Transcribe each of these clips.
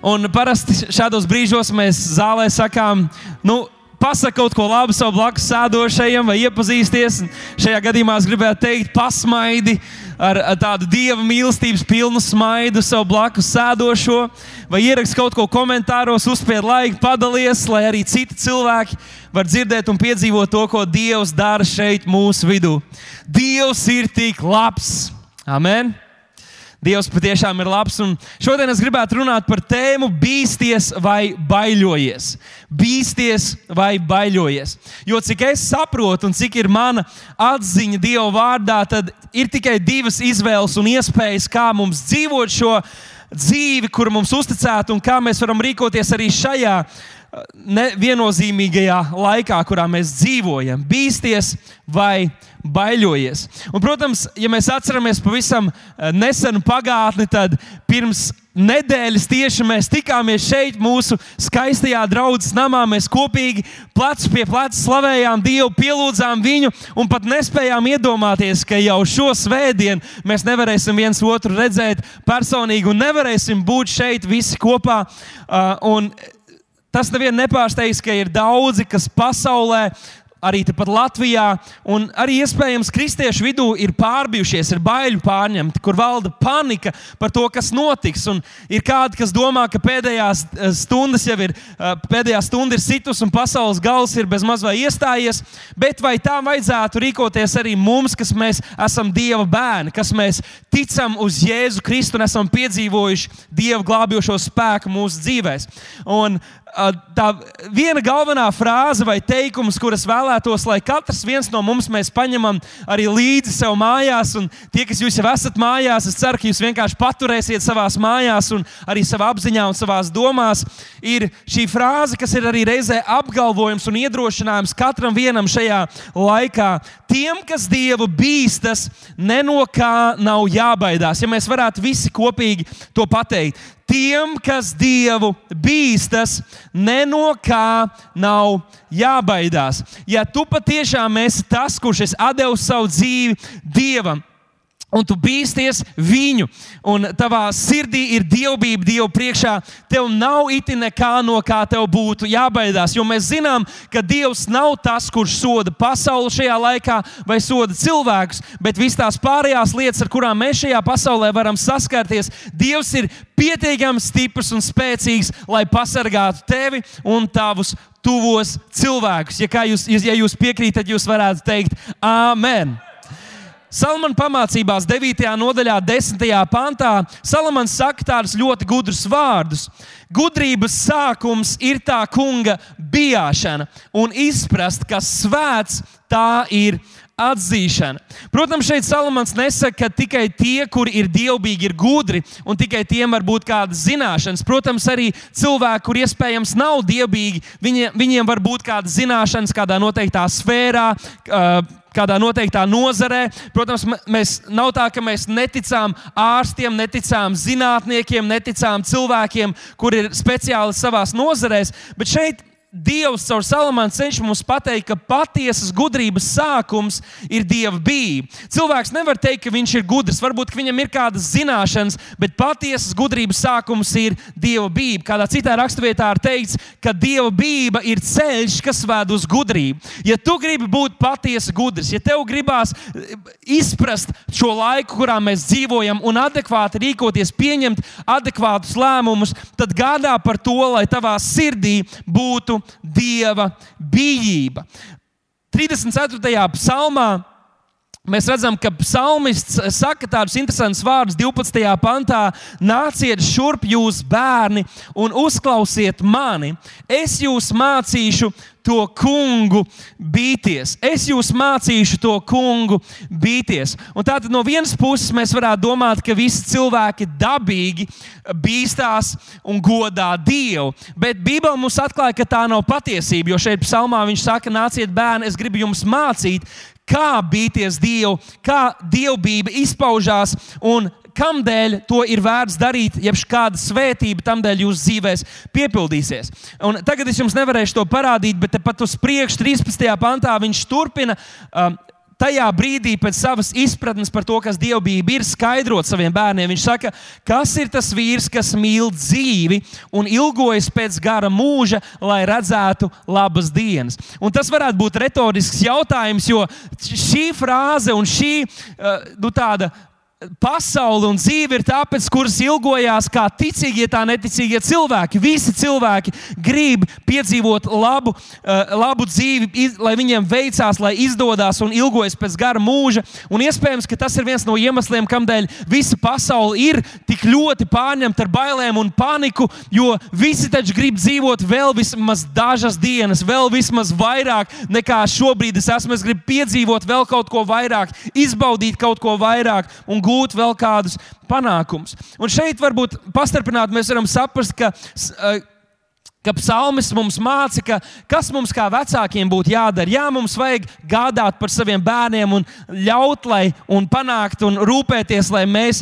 Un parasti šādos brīžos mēs zālē sakām, nu, pasakot kaut ko labu savam blakus sēdošajam, vai iepazīsties. Šajā gadījumā es gribētu teikt, pasmaidi ar, tādu dieva mīlestības pilnu smaidu savu blakus sēdošo, vai ierakst kaut ko komentāros, uzspied laiku, padalies, lai arī citi cilvēki var dzirdēt un piedzīvot to, ko Dievs dara šeit mūsu vidū. Dievs ir tik labs! Amen! Dievs patiešām ir labs. Un šodien es gribētu runāt par tēmu bīsties vai baiļojies. Bīsties vai baiļojies. Jo cik es saprotu un cik ir mana atziņa Dieva vārdā, tad ir tikai divas izvēles un iespējas, kā mums dzīvot šo dzīvi, kur mums uzticēta un kā mēs varam rīkoties arī šajā neviennozīmīgajā laikā, kurā mēs dzīvojam, bīsties vai baiļojies. Un, protams, ja mēs atceramies pavisam eh, nesenu pagātni, tad pirms nedēļas tieši mēs tikāmies šeit, mūsu skaistajā draudzes namā. Mēs kopīgi plecu pie pleca slavējām Dievu, pielūdzām viņu un pat nespējām iedomāties, ka jau šo svētdienu mēs nevarēsim viens otru redzēt personīgi un nevarēsim būt šeit visi kopā. Uh, Tas nevienu nepārsteidz, ka ir daudzi, kas pasaulē arī tepat Latvijā, un arī iespējams kristiešu vidū ir pārbijušies, ir baiļu pārņemti, kur valda panika par to, kas notiks. Un ir kādi, kas domā, ka pēdējās eh, stundas jau ir, eh, pēdējā stunda ir situs un pasaules gals ir bezmaz vai iestājies, bet vai tā vajadzētu rīkoties arī mums, kas mēs esam Dieva bērni, kas mēs ticam uz Jēzu Kristu un esam piedzīvojuši Dieva glābjošo spēku mūsu dzīvēm. Un tā viena galvenā frāze vai teikums, kuras vēlētos, lai katrs no mums paņemam arī līdzi sev mājās. Un tie, kas jūs jau esat mājās, es ceru, ka jūs vienkārši paturēsiet savā mājās un arī savā apziņā un savā domās, ir šī frāze, kas ir arī reizē apgalvojums un iedrošinājums katram vienam šajā laikā. Tiem, kas Dievu bīstas, ne no kā nav jābaidās. Ja mēs varētu visi kopīgi to pateikt tiem, kas Dievu bīstas, ne no kā nav jābaidās. Ja tu patiešām esi tas, kurš ir devis savu dzīvi Dievam, un tu bīsties viņu, un tavā sirdī ir dievbijība Dievu priekšā, tev nav iti nekā no kā tev būtu jābaidās. Jo mēs zinām, ka Dievs nav tas, kurš soda pasauli šajā laikā vai soda cilvēkus, bet visas tās pārējās lietas, ar kurām mēs šajā pasaulē varam saskarties, Dievs ir pietiekami stiprs un spēcīgs, lai pasargātu tevi un tavus tuvos cilvēkus. Ja jūs, ja jūs piekrītat, jūs varētu teikt, Āmen! Salamana pamācībās, 9. nodaļā, 10. pantā, Salamans saka tādus ļoti gudrus vārdus. Gudrības sākums ir tā kunga bijāšana un izprast, ka svēts tā ir atzīšana. Protams, šeit Salamans nesaka, ka tikai tie, kuri ir dievbijīgi, ir gudri, un tikai tiem var būt kādas zināšanas. Protams, arī cilvēki, kuriem iespējams nav dievbijīgi, viņiem, viņiem var būt kādas zināšanas kādā noteiktā sfērā. Kādā noteiktā nozarē. Protams, mēs nav tā, ka mēs neticām ārstiem, neticām zinātniekiem, neticām cilvēkiem, kuri ir speciāli savā nozarēs, bet šeit Dievs caur Salamānu cenšas mums pateikt, ka patiesas gudrības sākums ir dieva bijība. Cilvēks nevar teikt, ka viņš ir gudrs, varbūt viņam ir kādas zināšanas, bet patiesas gudrības sākums ir dieva bijība. Kādā citā raksturvietā ir teikts, ka dieva bijība ir ceļš, kas ved uz gudrību. Ja tu gribi būt patiesi gudrs, ja tev gribās eh, izprast šo laiku, kurā mēs dzīvojam, un adekvāti rīkoties, pieņemt adekvātus lēmumus, tad gādā par to, lai tavā sirdī būtu dieva bijība. 34. psalmā Mēs redzam, ka psalmists saka tādus interesantus vārdus 12. pantā: Nāciet šurp, jūs bērni, un uzklausiet mani. Es jūs mācīšu to kungu bīties. Es jūs mācīšu to kungu bīties. Un tātad no vienas puses mēs varētu domāt, ka visi cilvēki dabīgi bīstās un godā Dievu. Bet Bībelē mums atklāja, ka tā nav patiesība. Jo šeit psalmā viņš saka, nāciet bērni, es gribu jums mācīt, kā bīties Dievu, kā dievbijība izpaužās un kamdēļ to ir vērts darīt, ja kāda svētība tam dēļ jūsu dzīvēs piepildīsies. Un tagad es jums nevarēšu to parādīt, bet pat uz priekšu, 13. pantā, viņš turpina. Um, tajā brīdī, pēc savas izpratnes par to, kas dievbijība ir, skaidrot saviem bērniem. Viņš saka, kas ir tas vīrs, kas mīl dzīvi un ilgojas pēc gara mūža, lai redzētu labas dienas. Un tas varētu būt retorisks jautājums, jo šī frāze un šī uh, nu, tāda pasaule un dzīve ir tāpēc, kuras ilgojās kā ticīgie, tā neticīgie cilvēki. Visi cilvēki grib piedzīvot labu, uh, labu dzīvi, iz, lai viņiem veicās, lai izdodas un ilgojas pēc gara mūža. Un iespējams, ka tas ir viens no iemesliem, kādēļ visa pasaule ir tik ļoti pārņemta ar bailēm un paniku, jo visi taču grib dzīvot vēl vismaz dažas dienas, vēl vismaz vairāk nekā šobrīd es esmu. Es gribu piedzīvot vēl kaut ko vairāk, izbaudīt kaut ko vairāk. Un gūt vēl kādus panākumus. Un šeit varbūt pastarpināt mēs varam saprast, ka. Uh, ka psalmis mums māca, ka kas mums kā vecākiem būtu jādara. Jā, mums vajag gādāt par saviem bērniem un ļaut, lai un panākt un rūpēties, lai mēs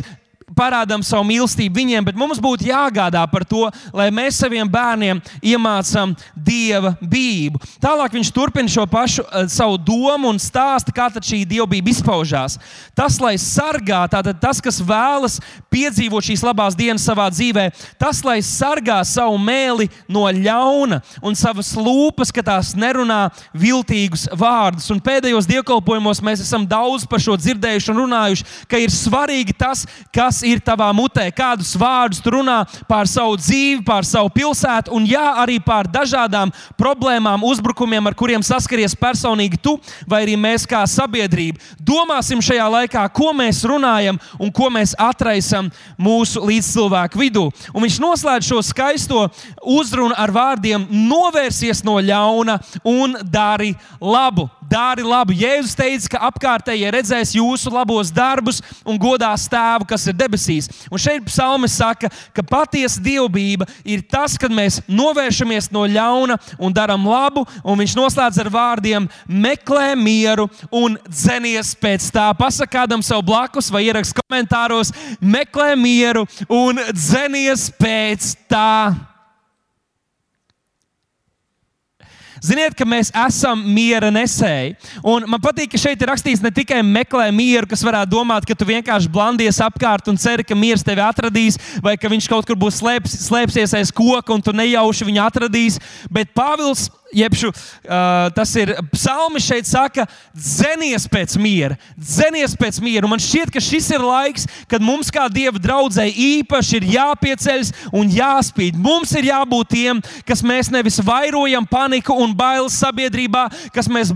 parādām savu mīlestību viņiem, bet mums būtu jāgādā par to, lai mēs saviem bērniem iemācām dieva bību. Tālāk viņš turpina šo pašu uh, savu domu un stāsta, kā šī dievbijība izpaužās. Tas, lai sargā, tātad tas, kas vēlas piedzīvot šīs labās dienas savā dzīvē, tas, lai sargā savu mēli no ļauna un savas lūpas, ka tās nerunā viltīgus vārdus. Un pēdējos dievkalpojumos mēs esam daudz par šo dzirdējuši un runājuši, ka ir svarīgi tas, kas ir tavā mutē, kādus vārdus tu runā par savu dzīvi, par savu pilsētu, un jā, arī par dažādām problēmām, uzbrukumiem, ar kuriem saskaries personīgi tu vai arī mēs kā sabiedrība. Domāsim šajā laikā, ko mēs runājam un ko mēs atraisam mūsu līdzcilvēku vidū. Un viņš noslēdz šo skaisto uzrunu ar vārdiem: novērsies no ļauna un dari labu dari labu. Jēzus teica, ka apkārtējie redzēs jūsu labos darbus un godās tēvu, kas ir debesīs. Un šeit psalmis saka, ka patiesa dievbijība ir tas, kad mēs novēršamies no ļauna un darām labu, un viņš noslēdz ar vārdiem: meklē mieru un dzenies pēc tā. Pasakā kādam sev blakus vai ierakst komentāros: meklē mieru un dzenies pēc tā. Ziniet, ka mēs esam miera nesēji. Un man patīk, ka šeit ir rakstīts ne tikai meklē mieru, kas varētu domāt, ka tu vienkārši blandies apkārt un ceri, ka miers tevi atradīs, vai ka viņš kaut kur būs slēps, slēpsies aiz koka un tu nejauši viņu atradīs. Bet Pāvils Jebšu, uh, tas ir psalmis šeit, saka, dzenies pēc miera, dzenies pēc miera. Un man šķiet, ka šis ir laiks, kad mums, kā dieva draudzēji, īpaši ir jāpieceļas un jāspīd. Mums ir jābūt tiem, kas mēs nevis vairojam paniku un bailes sabiedrībā, kas mēs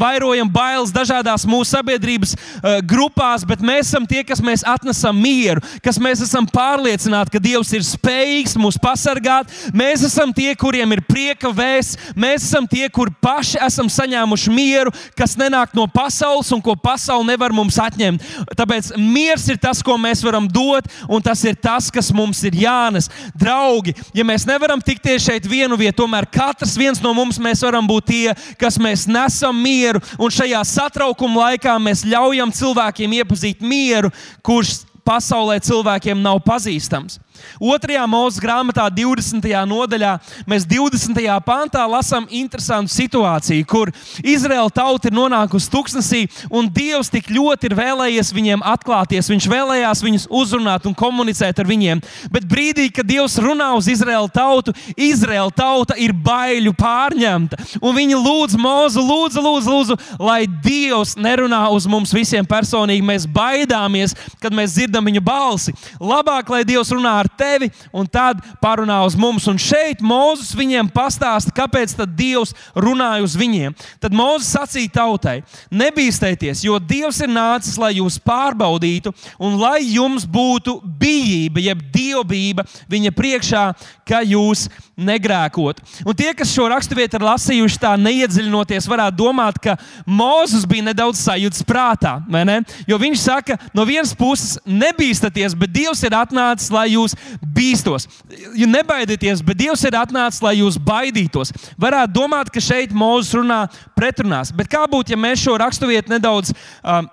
vairojam bailes dažādās mūsu sabiedrības uh, grupās, bet mēs esam tie, kas mēs atnesam mieru, kas mēs esam pārliecināti, ka Dievs ir spējīgs mūs pasargāt. Mēs esam tie, kuriem ir prieka vēsts, mēs esam tie, kur paši esam saņēmuši mieru, kas nenāk no pasaules un ko pasaule nevar mums atņemt. Tāpēc miers ir tas, ko mēs varam dot, un tas ir tas, kas mums ir jānes. Draugi, ja mēs nevaram tikties šeit vienu vietu, tomēr katrs viens no mums varam būt tie, kas mēs nesam mieru, un šajā satraukuma laikā mēs ļaujam cilvēkiem iepazīt mieru, kurš pasaulē cilvēkiem nav pazīstams. Otrajā mūža grāmatā, 20. nodaļā, mēs 20. pantā lasām interesantu situāciju, kur Izraēla tauta ir nonākusi tuksnesī, un Dievs tik ļoti ir vēlējies viņiem atklāties. Viņš vēlējās viņus uzrunāt un komunicēt ar viņiem. Bet brīdī, kad Dievs runā uz Izraēla tautu, Izraēla tauta ir baiļu pārņemta. Un viņi lūdz mūzu, lūdzu, lūdzu, lūdzu, lai Dievs nerunā uz mums visiem personīgi. Mēs baidāmies, kad mēs dzirdam viņa balsi. Labāk, lai Dievs runā ar tevi, un tad parunā uz mums. Un šeit Mozus viņiem pastāsta, kāpēc Dievs runāja uz viņiem. Tad Mozus sacīja tautai: Nebīstieties, jo Dievs ir nācis, lai jūs pārbaudītu, un lai jums būtu bijība, jeb dievbijība viņa priekšā, ka jūs negrēkot. Un tie, kas šo raksturvietu ir lasījuši, tā neiedziļinoties, varētu domāt, ka Mozus bija nedaudz sajūts prātā. Jo viņš saka, no vienas puses, nebīstaties, bet Dievs ir atnācis, lai jūs bīstos. Jūs nebaidieties, bet Dievs ir atnācis, lai jūs baidītos. Varētu domāt, ka šeit Mozus runā pretrunās. Bet kā būtu, ja mēs šo raksturvietu nedaudz. Um,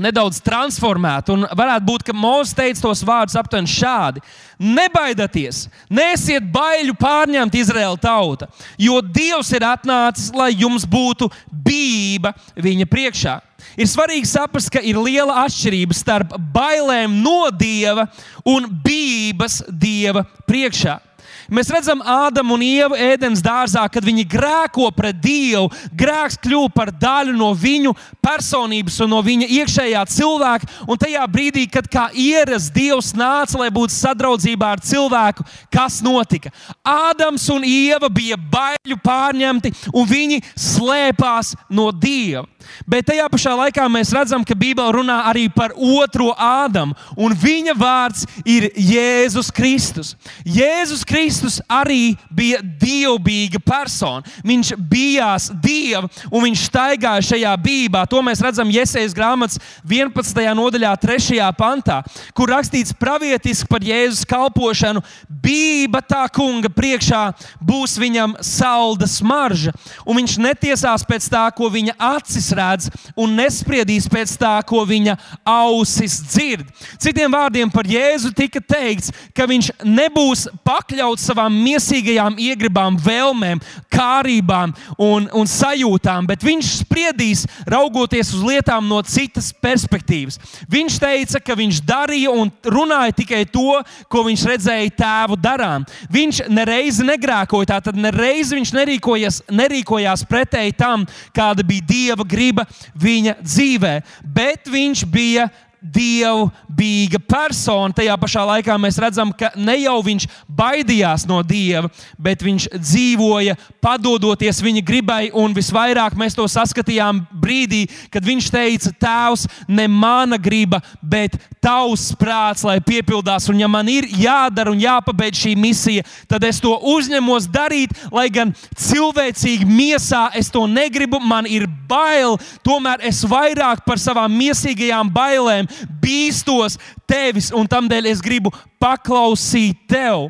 nedaudz transformēt. Un varētu būt, ka Mozus teica tos vārdus aptuveni šādi: Nebaidieties, nesiet baiļu pārņemt Izraēla tauta, jo Dievs ir atnācis, lai jums būtu bība viņa priekšā. Ir svarīgi saprast, ka ir liela atšķirība starp bailēm no dieva un bijības dieva priekšā. Mēs redzam, Ādamu un Ievu ēdienas dārzā, kad viņi grēko pret Dievu. Grēks kļuva par daļu no viņu personības un no viņa iekšējā cilvēka. Un tajā brīdī, kad kā ierasts Dievs nāca, lai būtu sadraudzībā ar cilvēku, kas notika? Ādams un Ieva bija baiļu pārņemti, un viņi slēpās no Dieva. Bet tajā pašā laikā mēs redzam, ka Bībele runā arī par otro Ādamu, un viņa vārds ir Jēzus Kristus. Jēzus Kristus Kristus arī bija dievbijīga persona. Viņš bijās Dieva un viņš staigāja šajā bībā. To mēs redzam Iesaijas grāmatas 11. nodaļā, 3. pantā, kur rakstīts pravietiski par Jēzus kalpošanu. Bība tā kunga priekšā būs viņam salda smarža, un viņš netiesās pēc tā, ko viņa acis redz, un nespriedīs pēc tā, ko viņa ausis dzird. Citiem vārdiem par Jēzu tika teikts, ka viņš nebūs pakļauts savām mīsīgajām iegribām, vēlmēm, kārībām un, un sajūtām, bet viņš spriedīs raugoties uz lietām no citas perspektīvas. Viņš teica, ka viņš darīja un runāja tikai to, ko viņš redzēja tēvu darām. Viņš nereizi negrēkoja, tātad nereizi viņš nerīkojās, nerīkojās pretēji tam, kāda bija dieva griba viņa dzīvē, bet viņš bija dievbijīga persona. Tajā pašā laikā mēs redzam, ka ne jau viņš baidījās no dieva, bet viņš dzīvoja padodoties viņa gribai. Un visvairāk mēs to saskatījām brīdī, kad viņš teica, Tēvs, ne mana griba, bet tavs prāts, lai piepildās. Un ja man ir jādara un jāpabeidz šī misija, tad es to uzņemos darīt, lai gan cilvēcīgi miesā es to negribu, man ir bail. Tomēr es vairāk par savām miesīgajām bailēm bīstos tevis, un tādēļ es gribu paklausīt tev.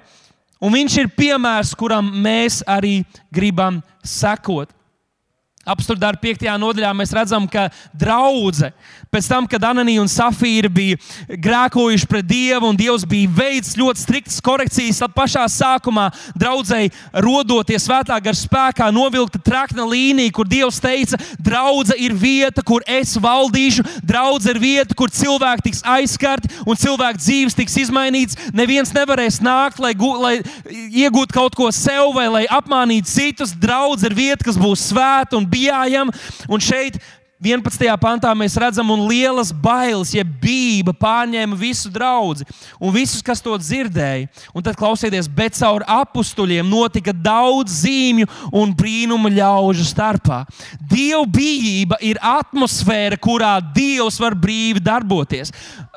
Un viņš ir piemērs, kuram mēs arī gribam sekot. Apstākļu darba 5. nodaļā mēs redzam, ka draudzene Pēc tam, kad Ananija un Safīra bija grēkojuši pret Dievu un Dievs bija veids ļoti striktas korekcijas, tad pašā sākumā draudzēji rodoties svētā gara spēkā, novilkta trakna līnija, kur Dievs teica, draudzene ir vieta, kur es valdīšu, draudzene ir vieta, kur cilvēki tiks aizskarti un cilvēku dzīves tiks izmainīts. Neviens nevarēs nākt, lai, gu, lai iegūtu kaut ko sev vai lai apmānītu citus. Draudzene ir vieta, kas būs svēta un bijājama. Un šeit 11. pantā mēs redzam, un lielas bailes, ja bība pārņēma visu draugu un visus, kas to dzirdēja. Un tad klausieties, bet caur apstuļiem notika daudz zīmju un brīnumu ļaužu starpā. Dievbijība ir atmosfēra, kurā Dievs var brīvi darboties.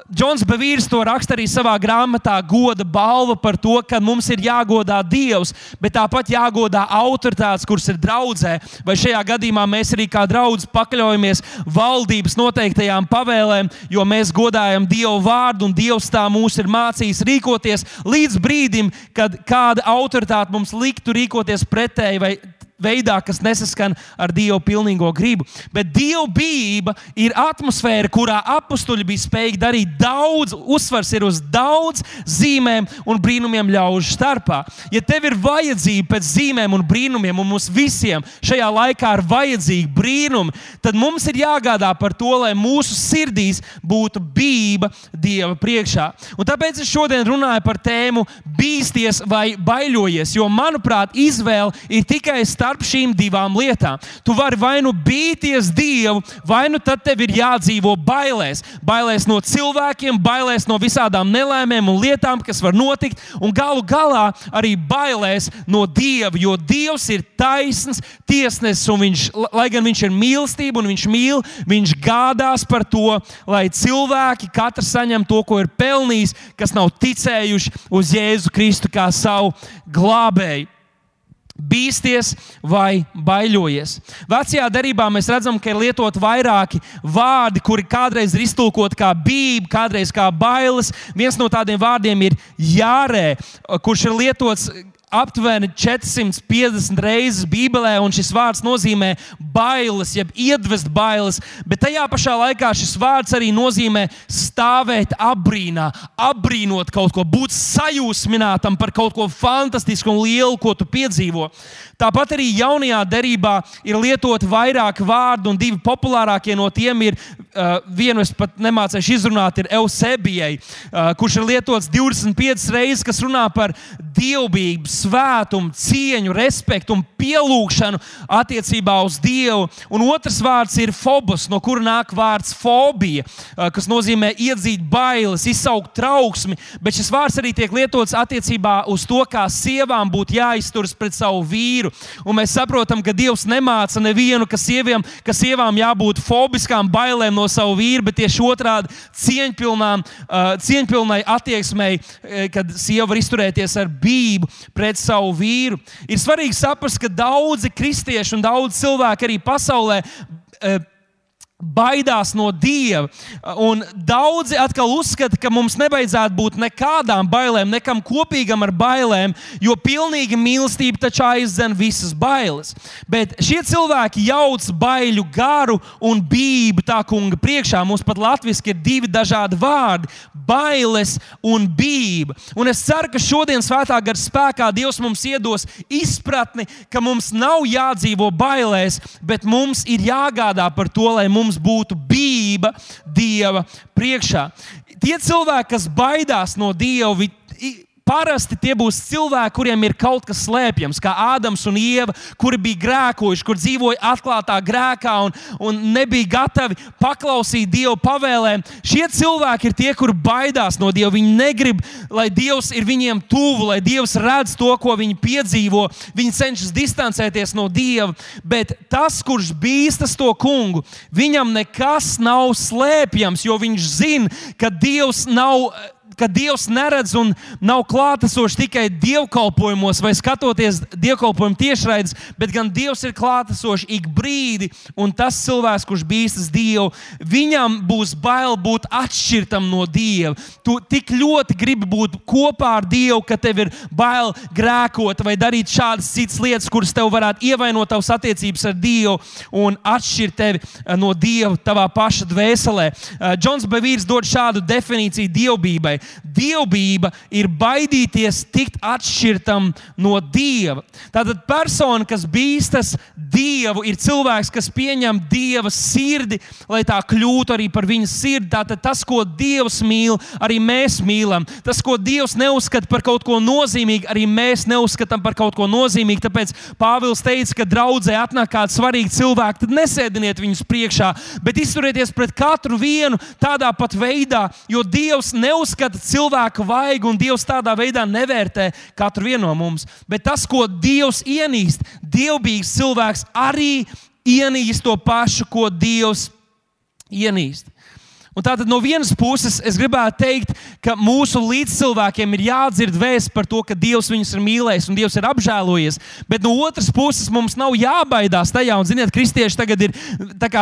Džons Bavīrs to raksta arī savā grāmatā, goda balva par to, ka mums ir jāgodā Dievs, bet tāpat jāgodā autoritātes, kuras ir draudzē. Vai šajā gadījumā mēs arī kā draugi pakļaujamies valdības noteiktajām pavēlēm, jo mēs godājam Dievu vārdu un Dievs tā mūs ir mācījis rīkoties līdz brīdim, kad kāda autoritāte mums liktu rīkoties pretēji vai veidā, kas nesaskan ar Dieva pilnīgo gribu. Bet Dieva bijība ir atmosfēra, kurā apstuļi bija spējīgi darīt daudz, uzsvars ir uz daudz zīmēm un brīnumiem ļaužu starpā. Ja tev ir vajadzība pēc zīmēm un brīnumiem, un mums visiem šajā laikā ir vajadzīgi brīnumi, tad mums ir jāgādā par to, lai mūsu sirdīs būtu bijība Dieva priekšā. Un tāpēc es šodien runāju par tēmu bīsties vai baiļojies, jo manuprāt, izvēle ir tikai starp starp šīm divām lietām. Tu vari vai nu bīties Dievu, vai nu tad tev ir jādzīvo bailēs. Bailēs no cilvēkiem, bailēs no visādām nelēmēm un lietām, kas var notikt, un galu galā arī bailēs no Dieva, jo Dievs ir taisns tiesnesis, un viņš, lai gan viņš ir mīlestība un viņš mīl, viņš gādās par to, lai cilvēki katrs saņem to, ko ir pelnījis, kas nav ticējuši uz Jēzu Kristu kā savu glābēju bīsties vai baiļojies. Vecajā darbā mēs redzam, ka ir lietot vairāki vārdi, kuri kādreiz ir iztulkoti kā bība, kādreiz kā bailes. Viens no tādiem vārdiem ir jārē, kurš ir lietots aptuveni 450 reizes Bībelē, un šis vārds nozīmē bailes, jeb iedvest bailes, bet tajā pašā laikā šis vārds arī nozīmē stāvēt abrīnā, abrīnot kaut ko, būt sajūsminātam par kaut ko fantastisku un lielu, ko tu piedzīvo. Tāpat arī jaunajā derībā ir lietot vairāk vārdu, un divi populārākie no tiem ir, uh, vienu es pat nemācīšu izrunāt, ir Eusebijai, uh, kurš ir lietots 25 reizes, kas runā par dievbijību, svētumu, cieņu, respektu un pielūgšanu attiecībā uz Dievu. Un otrs vārds ir fobos, no kura nāk vārds fobija, kas nozīmē iedzīt bailes, izsaukt trauksmi, bet šis vārds arī tiek lietots attiecībā uz to, kā sievām būtu jāizturas pret savu vīru. Un mēs saprotam, ka Dievs nemāca nevienu, ka, sieviem, ka sievām jābūt fobiskām bailēm no savu vīru, bet tieši otrādi cieņpilnām, cieņpilnai attieksmei, kad sieva var izturēties ar bību pret savu vīru. Ir svarīgi saprast, ka daudzi kristieši un daudzi cilvēki arī pasaulē. Baidās no dieva. Un daudzi atkal uzskata, ka mums nevajadzētu būt nekādām bailēm, nekam kopīgam ar bailēm, jo pilnīga mīlestība taču aizdzen visas bailes. Bet šie cilvēki jauc baiļu garu un bību tā kunga priekšā. Mums pat latviešu ir divi dažādi vārdi - bailes un bība. Un es ceru, ka šodien svētā gara spēkā Dievs mums iedos izpratni, ka mums nav jādzīvo bailēs, bet mums ir jāgādā par to, lai mums mums būtu bība Dieva priekšā. Tie cilvēki, kas baidās no Dieva, Parasti tie būs cilvēki, kuriem ir kaut kas slēpjams, kā Ādams un Ieva, kuri bija grēkojuši, kur dzīvoja atklātā grēkā un, un nebija gatavi paklausīt Dieva pavēlēm. Šie cilvēki ir tie, kur baidās no Dieva. Viņi negrib, lai Dievs ir viņiem tuvu, lai Dievs redz to, ko viņi piedzīvo. Viņi cenšas distancēties no Dieva, bet tas, kurš bīstas to kungu, viņam nekas nav slēpjams, jo viņš zina, ka Dievs nav ka Dievs neredz un nav klātesošs tikai dievkalpojumos vai skatoties dievkalpojumu tiešraides, bet gan Dievs ir klātesošs ik brīdi. Un tas cilvēks, kurš bīstas Dievu, viņam būs bail būt atšķirtam no Dieva. Tu tik ļoti gribi būt kopā ar Dievu, ka tev ir bail grēkot vai darīt šādas citas lietas, kuras tev varētu ievainot tavas attiecības ar Dievu un atšķirt tevi eh, no Dieva tavā paša dvēselē. Eh, Džons Bevīrs dod šādu definīciju dievbijai. Dievbijība ir baidīties tikt atšķirtam no Dieva. Tātad persona, kas bīstas Dievu, ir cilvēks, kas pieņem Dieva sirdi, lai tā kļūtu arī par viņa sirdi. Tātad tas, ko Dievs mīl, arī mēs mīlam. Tas, ko Dievs neuzskata par kaut ko nozīmīgu, arī mēs neuzskatām par kaut ko nozīmīgu. Tāpēc Pāvils teica, ka draudzē atnāk kāds svarīgs cilvēks, tad nesēdiniet viņus priekšā, bet izturieties pret katru vienu tādā pat veidā, jo Dievs neuzskata cilvēku vaigu, un Dievs tādā veidā nevērtē katru vienu no mums. Bet tas, ko Dievs ienīst, dievbijīgs cilvēks arī ienīst to pašu, ko Dievs ienīst. Un tātad no vienas puses es gribētu teikt, ka mūsu līdzcilvēkiem ir jādzird vēsts par to, ka Dievs viņus ir mīlējis un Dievs ir apžēlojies. Bet no otras puses mums nav jābaidās tajā. Un, ziniet, kristieši tagad ir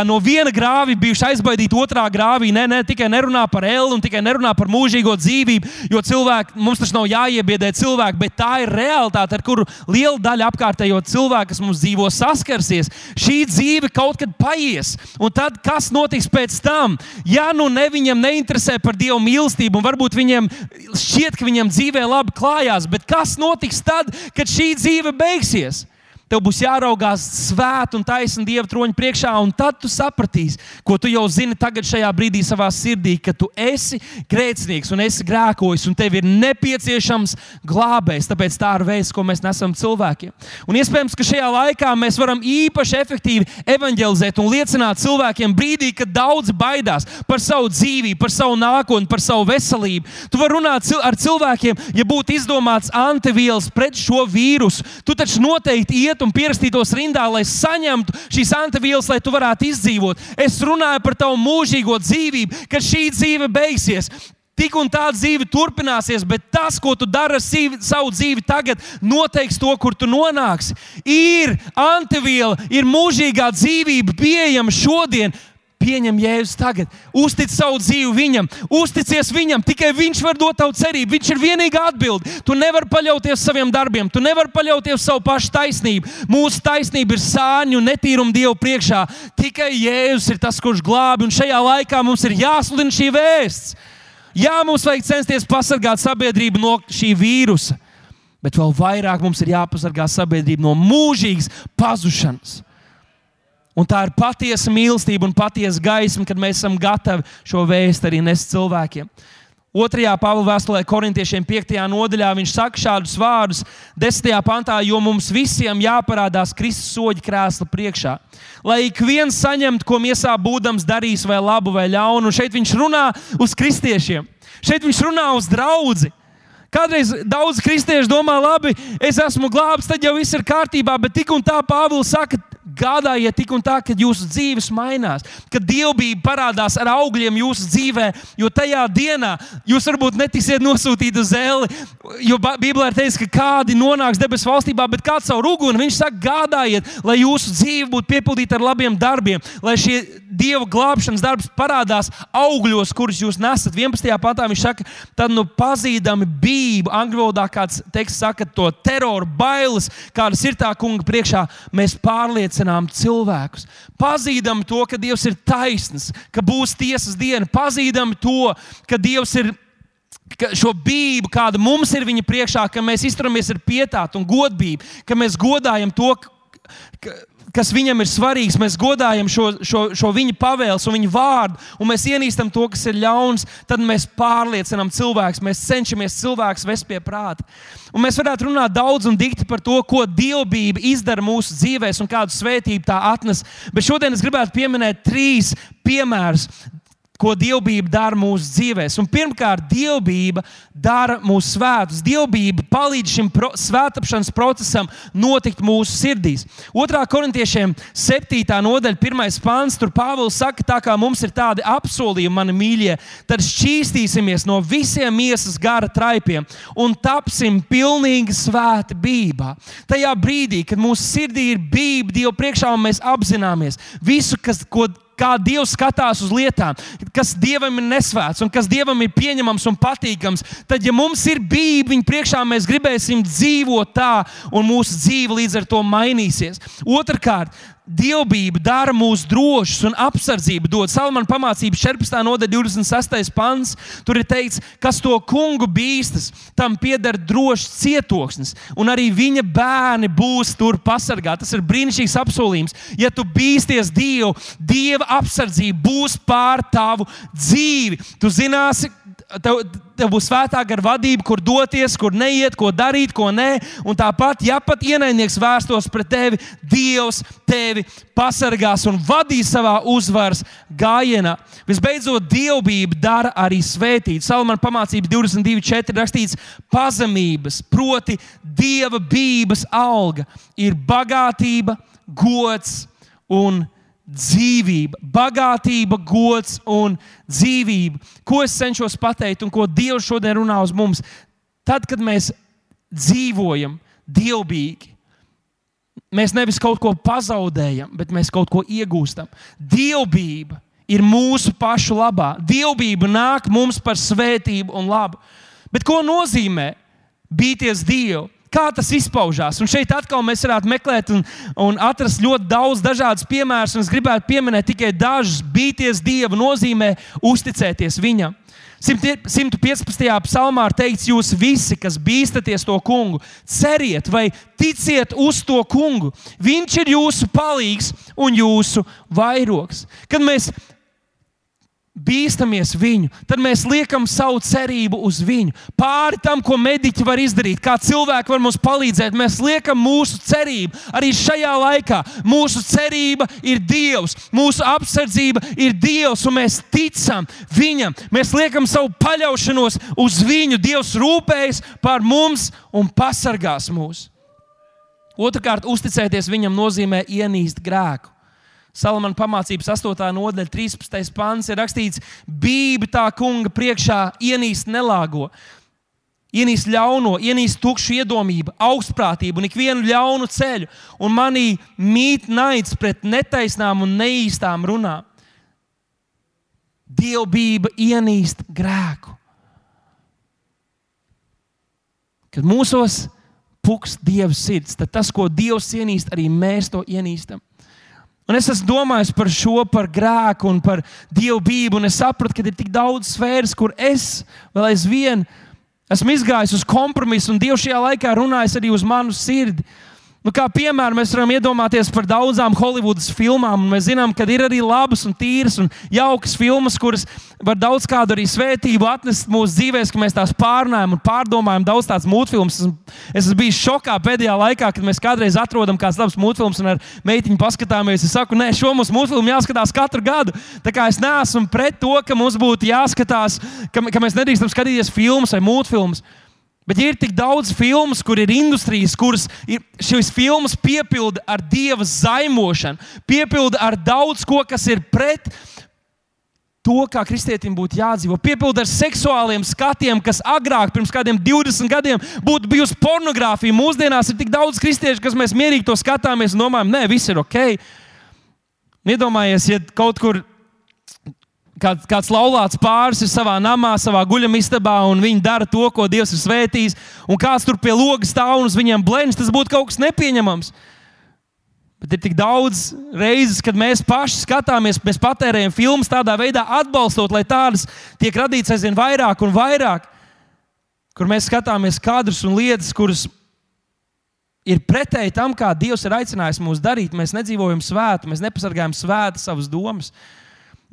no viena grāvī bijuši aizbaidīti otrā grāvī. Nē, ne, tikai nerunā par elu un tikai nerunā par mūžīgo dzīvību, jo cilvēki, mums taču nav jāiebiedē cilvēki, bet tā ir realitāte, ar kuru liela daļa apkārtējo cilvēku, kas mums dzīvo, saskarsies. Šī dzīve kaut kad paies. Un tad kas notiks pēc tam? Ja nu ne viņam neinteresē par Dieva mīlestību, un varbūt viņam šķiet, ka viņam dzīvē labi klājās, bet kas notiks tad, kad šī dzīve beigsies? Tev būs jāraugās svēt un taisni Dieva troņa priekšā, un tad tu sapratīsi, ko tu jau zini tagad, šajā brīdī, savā sirdī, ka tu esi grēcinieks un esi grēkojis, un tev ir nepieciešams glābējs. Tāpēc tā ir veids, ko mēs nesam cilvēkiem. Un iespējams, ka šajā laikā mēs varam īpaši efektīvi evanģelizēt un liecināt cilvēkiem brīdī, kad daudzi baidās par savu dzīvību, par savu nākotni, par savu veselību. Tu vari runāt ar cilvēkiem, ja būtu izdomāts antivielas pret šo vīrusu. Tu taču noteikti iet iet un pierakstītos rindā, lai saņemtu šīs antivielas, lai tu varētu izdzīvot. Es runāju par tavu mūžīgo dzīvību, ka šī dzīve beigsies. Tik un tā dzīve turpināsies, bet tas, ko tu dari ar savu dzīvi tagad, noteiks to, kur tu nonāksi. Ir antiviela, ir mūžīgā dzīvība pieejama šodien. Pieņem Jēzus tagad, uztic savu dzīvi viņam, uzticies viņam. Tikai viņš var dot tavu cerību. Viņš ir vienīgā atbilde. Tu nevari paļauties saviem darbiem, tu nevari paļauties savu pašu taisnību. Mūsu taisnība ir sāņu un netīruma Dievu priekšā. Tikai Jēzus ir tas, kurš glābi, un šajā laikā mums ir jāsludina šī vēsts. Jā, mums vajag censties pasargāt sabiedrību no šī vīrusa, bet vēl vairāk mums ir jāpasargā sabiedrība no mūžīgas pazušanas. Un tā ir patiesa mīlestība un patiesa gaisma, kad mēs esam gatavi šo vēstu arī nest cilvēkiem. Otrajā Pāvila vēstulē, korintiešiem 5. nodaļā, viņš saka šādus vārdus, 10. pantā, jo mums visiem jāparādās Kristus soļa krēsla priekšā. Lai ik viens saņemtu, ko miesā būdams darījis, vai labu vai ļaunu. Un šeit viņš runā uz kristiešiem, šeit viņš runā uz draugu. Kādreiz daudz kristiešu domā, labi, es esmu glābts, tad jau viss ir kārtībā, bet tik un tā Pāvils saka, gādājiet tik un tā, ka jūsu dzīves mainās, ka dievbijība parādās ar augļiem jūsu dzīvē, jo tajā dienā jūs varbūt netiksiet nosūtīti uz zeli, jo Bībelē ir teikts, ka kādi nonāks debesu valstībā, bet kāds savu ruguni, viņš saka, gādājiet, lai jūsu dzīve būtu piepildīta ar labiem darbiem, lai šie dieva glābšanas darbs parādās augļos, kurus jūs nesat. 11. pantā viņš saka, tad nu pazīdami bību, angļu valodā kāds teksts saka to teroru, bailes, kādas ir tā kunga priekšā, mēs pārliecinām cilvēkus. Pazīdam to, ka Dievs ir taisns, ka būs tiesas diena, pazīdam to, ka Dievs ir šo bību, kāda mums ir viņa priekšā, ka mēs izturamies ar pietātu un godību, ka mēs godājam to, ka, kas viņam ir svarīgs. Mēs godājam šo, šo, šo viņa pavēles un viņa vārdu, un mēs ienīstam to, kas ir ļauns. Tad mēs pārliecinām cilvēkus, mēs cenšamies cilvēkus vest pie prāta. Un mēs varētu runāt daudz un dikti par to, ko dievbijība izdara mūsu dzīvēm un kādu svētību tā atnes. Bet šodien es gribētu pieminēt trīs piemērus ko dievbijība dara mūsu dzīvēm. Pirmkārt, dievbijība dara mūsu svētus. Dievbijība palīdz šim pro, svētāpšanas procesam notikt mūsu sirdīs. Otrā korintiešiem 7. nodaļa, 1. pāns, tur Pāvils saka, tā kā mums ir tādi apsolījumi, mani mīļie, tad šķīstīsimies no visiem miesas gara traipiem un tapsim pilnīgi svēti bībā. Tajā brīdī, kad mūsu sirdī ir bība Dievu priekšā un mēs apzināmies visu, kas, ko kā Dievs skatās uz lietām, kas Dievam ir nesvēts un kas Dievam ir pieņemams un patīkams, tad, ja mums ir Bībele, viņa priekšā mēs gribēsim dzīvot tā, un mūsu dzīve līdz ar to mainīsies. Otrakārt, Dievbijība dara mūs drošus un apsardzību dod. Salmāna pamācības 14. nodaļa, 26. pants. Tur ir teikts, kas to kungu bīstas, tam pieder drošs cietoksnis, un arī viņa bērni būs tur pasargāti. Tas ir brīnišķīgs apsolījums. Ja tu bīsties Dievu, Dieva apsardzība būs pār tavu dzīvi. Tu zināsi, tev, tev būs svētā gara vadība, kur doties, kur neiet, ko darīt, ko nē. Un tāpat, ja pat ienaidnieks vērstos pret tevi, Dievs tevi pasargās un vadīs savā uzvaras gājienā. Visbeidzot, dievbijība dara arī svētīt. Salamāna pamācības 22.4. rakstīts, pazemības, proti, dieva bības alga ir bagātība, gods un dzīvība, bagātība, gods un dzīvība. Ko es cenšos pateikt un ko Dievs šodien runā uz mums? Tad, kad mēs dzīvojam dievbijīgi, mēs nevis kaut ko pazaudējam, bet mēs kaut ko iegūstam. Dievbijība ir mūsu pašu labā. Dievbijība nāk mums par svētību un labu. Bet ko nozīmē bīties Dievu? Kā tas izpaužās? Un šeit atkal mēs varētu meklēt un, un atrast ļoti daudz dažādus piemērus. Es gribētu pieminēt tikai dažus. Bīties Dievu nozīmē uzticēties Viņam. 115. psalmā ir teikts, jūs visi, kas bīstaties to kungu, ceriet vai ticiet uz to kungu. Viņš ir jūsu palīgs un jūsu vairogs. Kad mēs bīstamies viņu, tad mēs liekam savu cerību uz viņu. Pāri tam, ko mediķi var izdarīt, kā cilvēki var mums palīdzēt, mēs liekam mūsu cerību arī šajā laikā. Mūsu cerība ir Dievs, mūsu apsardzība ir Dievs, un mēs ticam Viņam. Mēs liekam savu paļaušanos uz Viņu. Dievs rūpējas par mums un pasargās mūs. Otrakārt, uzticēties Viņam nozīmē ienīst grēku. Salamana pamācības 8. nodaļa, 13. pāns ir rakstīts, Bībeli tā kunga priekšā ienīst nelāgo. Ienīst ļauno, ienīst tukšu iedomību, augstprātību un ikvienu ļaunu ceļu, un manī mīt naids pret netaisnām un neīstām runām. dievbijība ienīst grēku. Kad mūsos pukst Dieva sirds, tad tas, ko Dievs ienīst, arī mēs to ienīstam. Un es esmu domājis par šo, par grēku un par dievbijību, es sapratu, ka ir tik daudz sfēras, kur es vēl aizvien esmu izgājis uz kompromisu, un Dievs šajā laikā runājis arī uz manu sirdi. Nu, kā piemēram, mēs varam iedomāties par daudzām Holivudas filmām, mēs zinām, ka ir arī labas, un tīras un jaukas filmas, kuras var daudz kādu arī svētību atnest mūsu dzīvēm, ka mēs tās pārnājam un pārdomājam. Daudz tādas mūtfilmas. Es esmu bijis šokā pēdējā laikā, kad mēs kādreiz atrodam kādas labas mūtfilmas un ar meitiņu paskatāmies. Es saku, nē, šo mums mūtfilmu jāskatās katru gadu. Tā kā es neesmu pret to, ka mums būtu jāskatās, ka, ka mēs nedrīkstam skatīties filmas vai mūtfilmas. Bet ir tik daudz filmu, kur ir industrijas, kuras ir, šīs filmas piepilda ar dieva zaimošanu, piepilda ar daudz ko, kas ir pret to, kā kristietim būtu jādzīvo. Piepilda ar seksuāliem skatiem, kas agrāk, pirms kādiem 20 gadiem, būtu bijusi pornogrāfija. Mūsdienās ir tik daudz kristiešu, kas mēs mierīgi to skatāmies un domājam, nē, viss ir ok. Iedomājieties, ja kaut kur kāds, kāds laulāts pāris ir savā namā, savā guļamistabā, un viņi dara to, ko Dievs ir svētījis, un kāds tur pie logas stāv un uz viņiem blēņas, tas būtu kaut kas nepieņemams. Bet ir tik daudz reizes, kad mēs paši skatāmies, mēs patērējam filmas tādā veidā, atbalstot, lai tādas tiek radītas aizvien vairāk un vairāk, kur mēs skatāmies kadrus un lietas, kuras ir pretēji tam, kā Dievs ir aicinājis mūs darīt. Mēs nedzīvojam svētu, mēs nepasargājam svētu savas domas.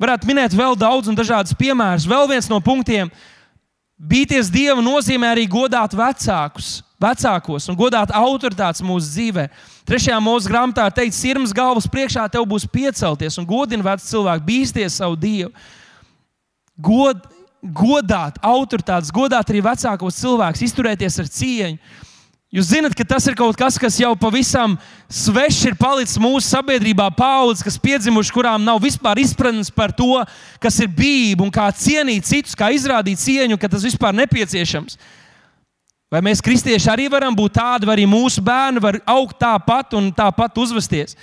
Varētu minēt vēl daudz un dažādus piemērus. Vēl viens no punktiem - Bīties Dievu nozīmē arī godāt vecākus, vecākos un godāt autoritātes mūsu dzīvē. Trešajā mūža grāmatā teikts, sirds galvas priekšā tev būs piecelties un godini vecu cilvēku, bīsties savu Dievu. God, godāt autoritātes, godāt arī vecākos cilvēkus, izturēties ar cieņu. Jūs zināt, ka tas ir kaut kas, kas jau pavisam svešs ir palicis mūsu sabiedrībā, paudzes, kas piedzimuši, kurām nav vispār izpratnes par to, kas ir bijība un kā cienīt citus, kā izrādīt cieņu, ka tas vispār nepieciešams. Vai mēs, kristieši, arī varam būt tādi, vai arī mūsu bērni var augt tāpat un tāpat uzvesties?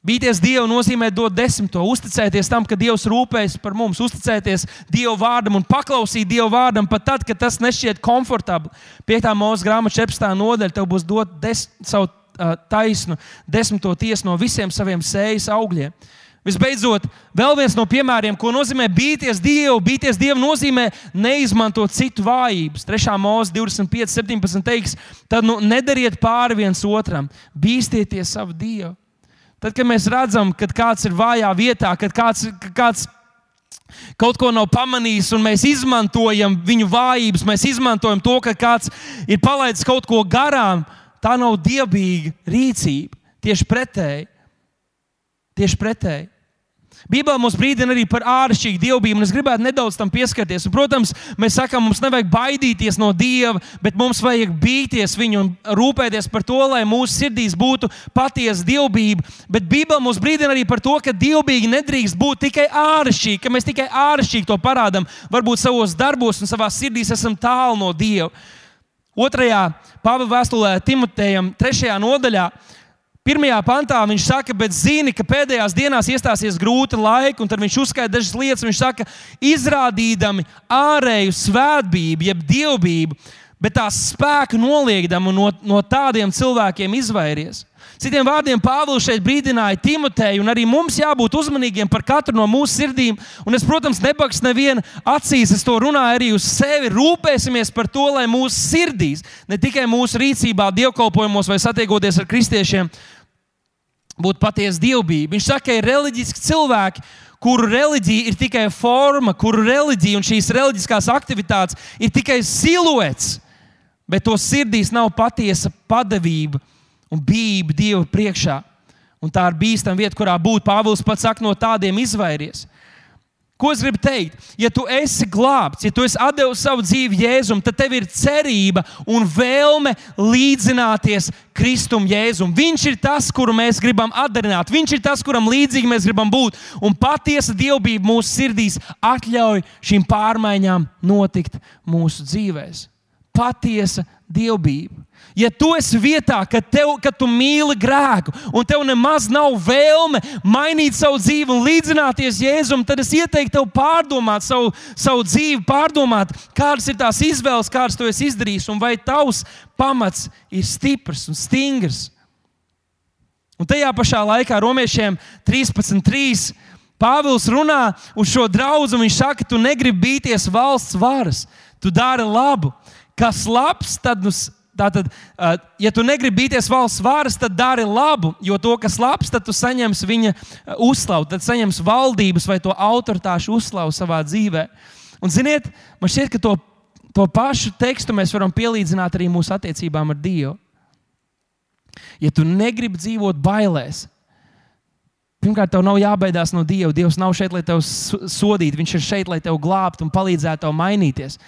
Bīties Dievu nozīmē dot desmito, uzticēties tam, ka Dievs rūpējas par mums, uzticēties Dieva vārdam un paklausīt Dieva vārdam pat tad, kad tas nešķiet komfortabli. 5. mūža grāmatā 14. nodaļa tev būs dot des, savu uh, taisnu, desmito tiesu no visiem saviem sējas augļiem. Visbeidzot, vēl viens no piemēriem, ko nozīmē bīties Dievu. Bīties Dievu nozīmē neizmantot citu vājības. 3. mūzika 25, 17 teiks, tad nu, nedariet pāri viens otram, bīstieties savu Dievu. Tad, kad mēs redzam, ka kāds ir vājā vietā, kad kāds, kāds kaut ko nav pamanījis, un mēs izmantojam viņu vājības, mēs izmantojam to, ka kāds ir palaidis kaut ko garām, tā nav dievbijīga rīcība. Tieši pretēji. Tieši pretēji. Bībelē mums brīdina arī par āršķirīgu dievbijību, un es gribētu nedaudz tam pieskarties. Un, protams, mēs sakām, mums nevajag baidīties no Dieva, bet mums vajag bīties viņu un rūpēties par to, lai mūsu sirdīs būtu patiesa dievbijība. Bet Bībelē mums brīdina arī par to, ka dievbijīgi nedrīkst būt tikai āršķirīgi, ka mēs tikai āršķirīgi to parādām. Varbūt savos darbos un savā sirdīs esam tālu no Dieva. Otrajā Pāvila vēstulē Timotejam, trešajā nodaļā, Pirmajā pantā viņš saka, bet zini, ka pēdējās dienās iestāsies grūti laiki, un tad viņš uzskaita dažas lietas. Viņš saka, izrādīdami ārēju svētbību, jeb dievbijību, bet tās spēku noliekdami no, no tādiem cilvēkiem izvairies. Citiem vārdiem, Pāvils šeit brīdināja Timoteju, un arī mums jābūt uzmanīgiem par katru no mūsu sirdīm. Un es, protams, nebakstu nevienu acīs, es to runāju arī uz sevi. Rūpēsimies par to, lai mūsu sirdīs, ne tikai mūsu rīcībā, dievkalpojumos vai satiekoties ar kristiešiem, būtu patiesa dievbijība. Viņš saka, ka ir reliģiski cilvēki, kuru reliģija ir tikai forma, kuru reliģija un šīs reliģiskās aktivitātes ir tikai siluets, bet to sirdīs nav patiesa padavība un bijību Dieva priekšā. Un tā ir bīstama vieta, kurā būt. Pāvils pats saka, no tādiem izvairies. Ko es gribu teikt? Ja tu esi glābts, ja tu esi devis savu dzīvi Jēzum, tad tev ir cerība un vēlme līdzināties Kristum Jēzum. Viņš ir tas, kuru mēs gribam atdarināt. Viņš ir tas, kuram līdzīgi mēs gribam būt. Un patiesa dievbijība mūsu sirdīs atļauj šīm pārmaiņām notikt mūsu dzīvēm. Patiesa dievbijību. Ja tu esi vietā, ka, tev, ka tu mīli grēku, un tev nemaz nav vēlme mainīt savu dzīvi un līdzināties Jēzum, tad es ieteiktu tev pārdomāt savu, savu dzīvi, pārdomāt, kādas ir tās izvēles, kādas tu esi izdarījis, un vai tavs pamats ir stiprs un stingrs. Un tajā pašā laikā romiešiem 13.3. Pāvils runā uz šo draugu, viņš saka, tu negribi bīties valsts varas, tu dari labu. Kas labs, tad nu, tātad, ja tu negribi bīties valsts varas, tad dari labu, jo to, kas labs, tad tu saņemsi viņa uzslavu, tad saņemsi valdības vai to autoritāšu uzslavu savā dzīvē. Un, ziniet, man šķiet, ka to, to pašu tekstu mēs varam pielīdzināt arī mūsu attiecībām ar Dievu. Ja tu negribi dzīvot bailēs, pirmkārt, tev nav jābaidās no Dieva. Dievs nav šeit, lai tevi sodītu. Viņš ir šeit, lai tevi glābtu un palīdzētu tev mainīties.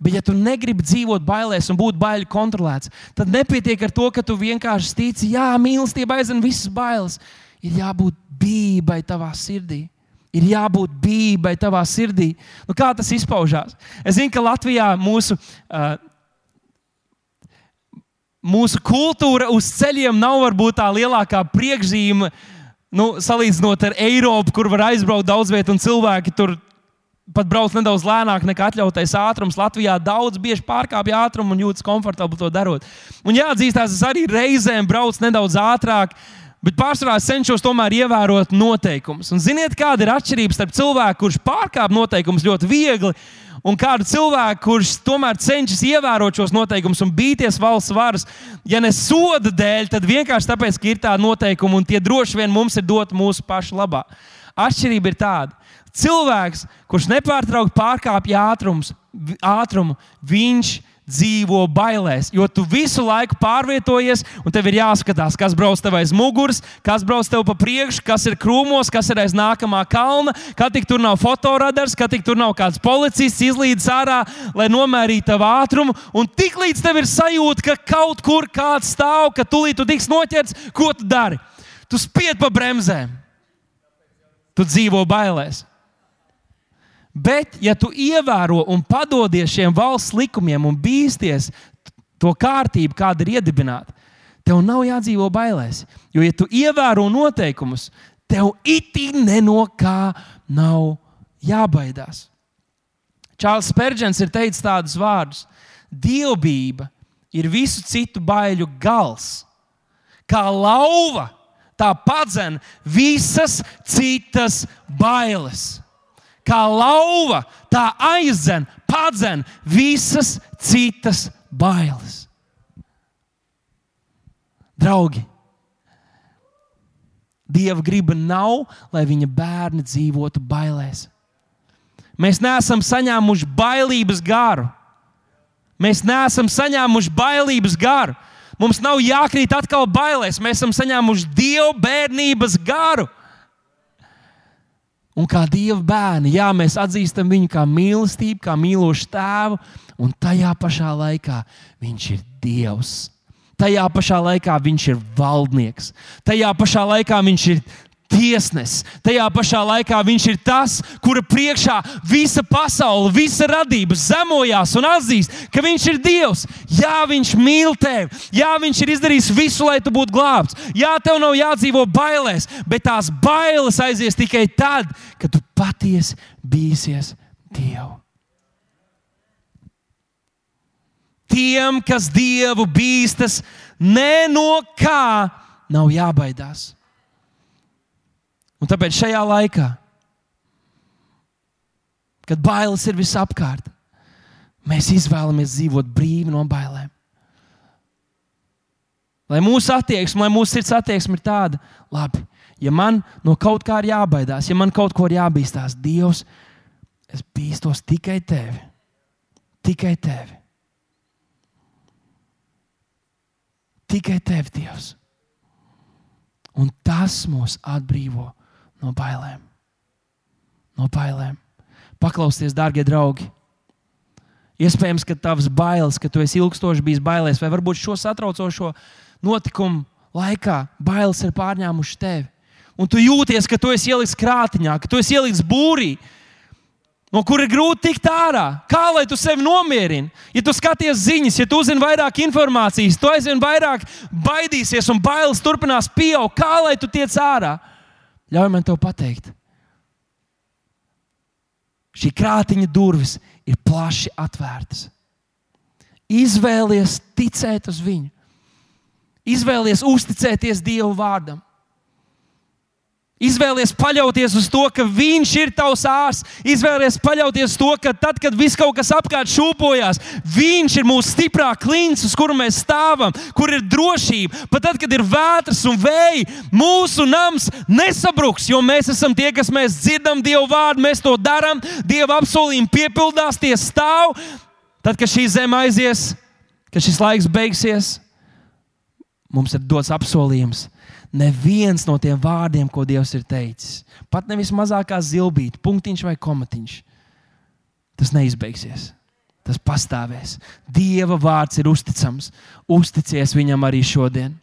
Bet, ja tu negribi dzīvot bailēs un būt baiļu kontrolēts, tad nepietiek ar to, ka tu vienkārši tici, jā, mīlestība aizvien visas bailes. Ir jābūt bībai tavā sirdī. Ir jābūt bībai tavā sirdī. Nu, kā tas izpaužās? Es zinu, ka Latvijā mūsu uh, mūsu kultūra uz ceļiem nav varbūt tā lielākā priekšzīme, nu, salīdzinot ar Eiropu, kur var aizbraukt daudz vietu un cilvēki tur. Pat brauc nedaudz lēnāk nekā atļautais ātrums. Latvijā daudz bieži pārkāpj ātrumu un jūtas komfortabli to darot. Un jāatzīstās, es arī reizēm braucu nedaudz ātrāk, bet pārsvarā cenšos tomēr ievērot noteikumus. Un ziniet, kāda ir atšķirība starp cilvēku, kurš pārkāpj noteikumus ļoti viegli, un kādu cilvēku, kurš tomēr cenšas ievērot šos noteikumus un bīties valsts varas, ja ne soda dēļ, tad vienkārši tāpēc, ka ir tādi noteikumi un tie droši vien mums ir doti mūsu pašu labā. Atšķirība ir tāda. Cilvēks, kurš nepārtraukti pārkāpj ātrumu, viņš dzīvo bailēs, jo tu visu laiku pārvietojies, un tev ir jāskatās, kas brauc tev aiz muguras, kas brauc tev pa priekšu, kas ir krūmos, kas ir aiz nākamā kalna, kad tik tur nav fotoradars, kad tik tur nav kāds policists izlīdis ārā, lai nomērītu tavu ātrumu. Un tiklīdz tev ir sajūta, ka kaut kur kāds stāv, ka tūlīt tu tiks noķerts, ko tu dari? Tu spied pa bremzēm. Tu dzīvo bailēs. Bet, ja tu ievēro un padodies šiem valsts likumiem un bīsties to kārtību, kāda ir iedibināta, tev nav jādzīvo bailēs. Jo, ja tu ievēro noteikumus, tev itī no kā nav jābaidās. Čārlis Spērģents ir teicis tādus vārdus: Dievbijība ir visu citu baiļu gals. Kā lauva, tā padzen visas citas bailes kā lauva, tā aizdzen, padzen visas citas bailes. Draugi, Dieva griba nav, lai viņa bērni dzīvotu bailēs. Mēs neesam saņēmuši bailības garu. Mēs neesam saņēmuši bailības garu. Mums nav jākrīt atkal bailēs. Mēs esam saņēmuši dievu bērnības garu. Un kā Dieva bērni, jā, mēs atzīstam viņu kā mīlestību, kā mīlošu tēvu, un tajā pašā laikā viņš ir Dievs. Tajā pašā laikā viņš ir valdnieks, tajā pašā laikā viņš ir tiesnesis. Tajā pašā laikā viņš ir tas, kura priekšā visa pasaule, visa radība zemojās un atzīst, ka viņš ir Dievs. Jā, viņš mīl tevi. Jā, viņš ir izdarījis visu, lai tu būtu glābts. Jā, tev nav jādzīvo bailēs, bet tās bailes aizies tikai tad, kad tu patiesi bīsies Dievu. Tiem, kas Dievu bīstas, ne no kā nav jābaidās. Un tāpēc šajā laikā, kad bailes ir visapkārt, mēs izvēlamies dzīvot brīvi no bailēm. Lai mūsu attieksme, lai mūsu sirds attieksme ir tāda, labi, ja man no kaut kā ir jābaidās, ja man kaut ko ir jābīstās, Dievs, es bīstos tikai tevi. Tikai tevi. Tikai tevi, Dievs. Un tas mūs atbrīvo no bailēm. No bailēm. Paklausieties, darbie draugi. Iespējams, ka tavs bailes, ka tu esi ilgstoši bijis bailēs, vai varbūt šo satraucošo notikumu laikā bailes ir pārņēmušas tevi. Un tu jūties, ka tu esi ielikts krātiņā, ka tu esi ielikts būrī. no kura ir grūti tikt ārā. Kā lai tu sevi nomierini? Ja tu skaties ziņas, ja tu uzzini vairāk informācijas, tu aizvien vairāk baidīsies un bailes turpinās pieaugt. Kā lai tu tiec ārā? Ļauj man te pateikt. Šī krātiņa durvis ir plaši atvērtas. Izvēlies ticēt uz viņu, izvēlies uzticēties Dieva vārdam. Izvēlies paļauties uz to, ka Viņš ir tavs ārsts. Izvēlies paļauties uz to, ka tad, kad viss kaut kas apkārt šūpojas, Viņš ir mūsu stiprā klints, uz kuru mēs stāvam, kur ir drošība. Pat tad, kad ir vētras un vēji, mūsu nams nesabruks, jo mēs esam tie, kas mēs dzirdam Dieva vārdu, mēs to darām, Dieva apsolījumi piepildās, tie stāv. Tad, kad šī zeme aizies, kad šis laiks beigsies, mums ir dots apsolījums neviens no tiem vārdiem, ko Dievs ir teicis, pat nevis mazākā zilbīte, punktiņš vai komatiņš, tas neizbeigsies. Tas pastāvēs. Dieva vārds ir uzticams. Uzticies viņam arī šodien.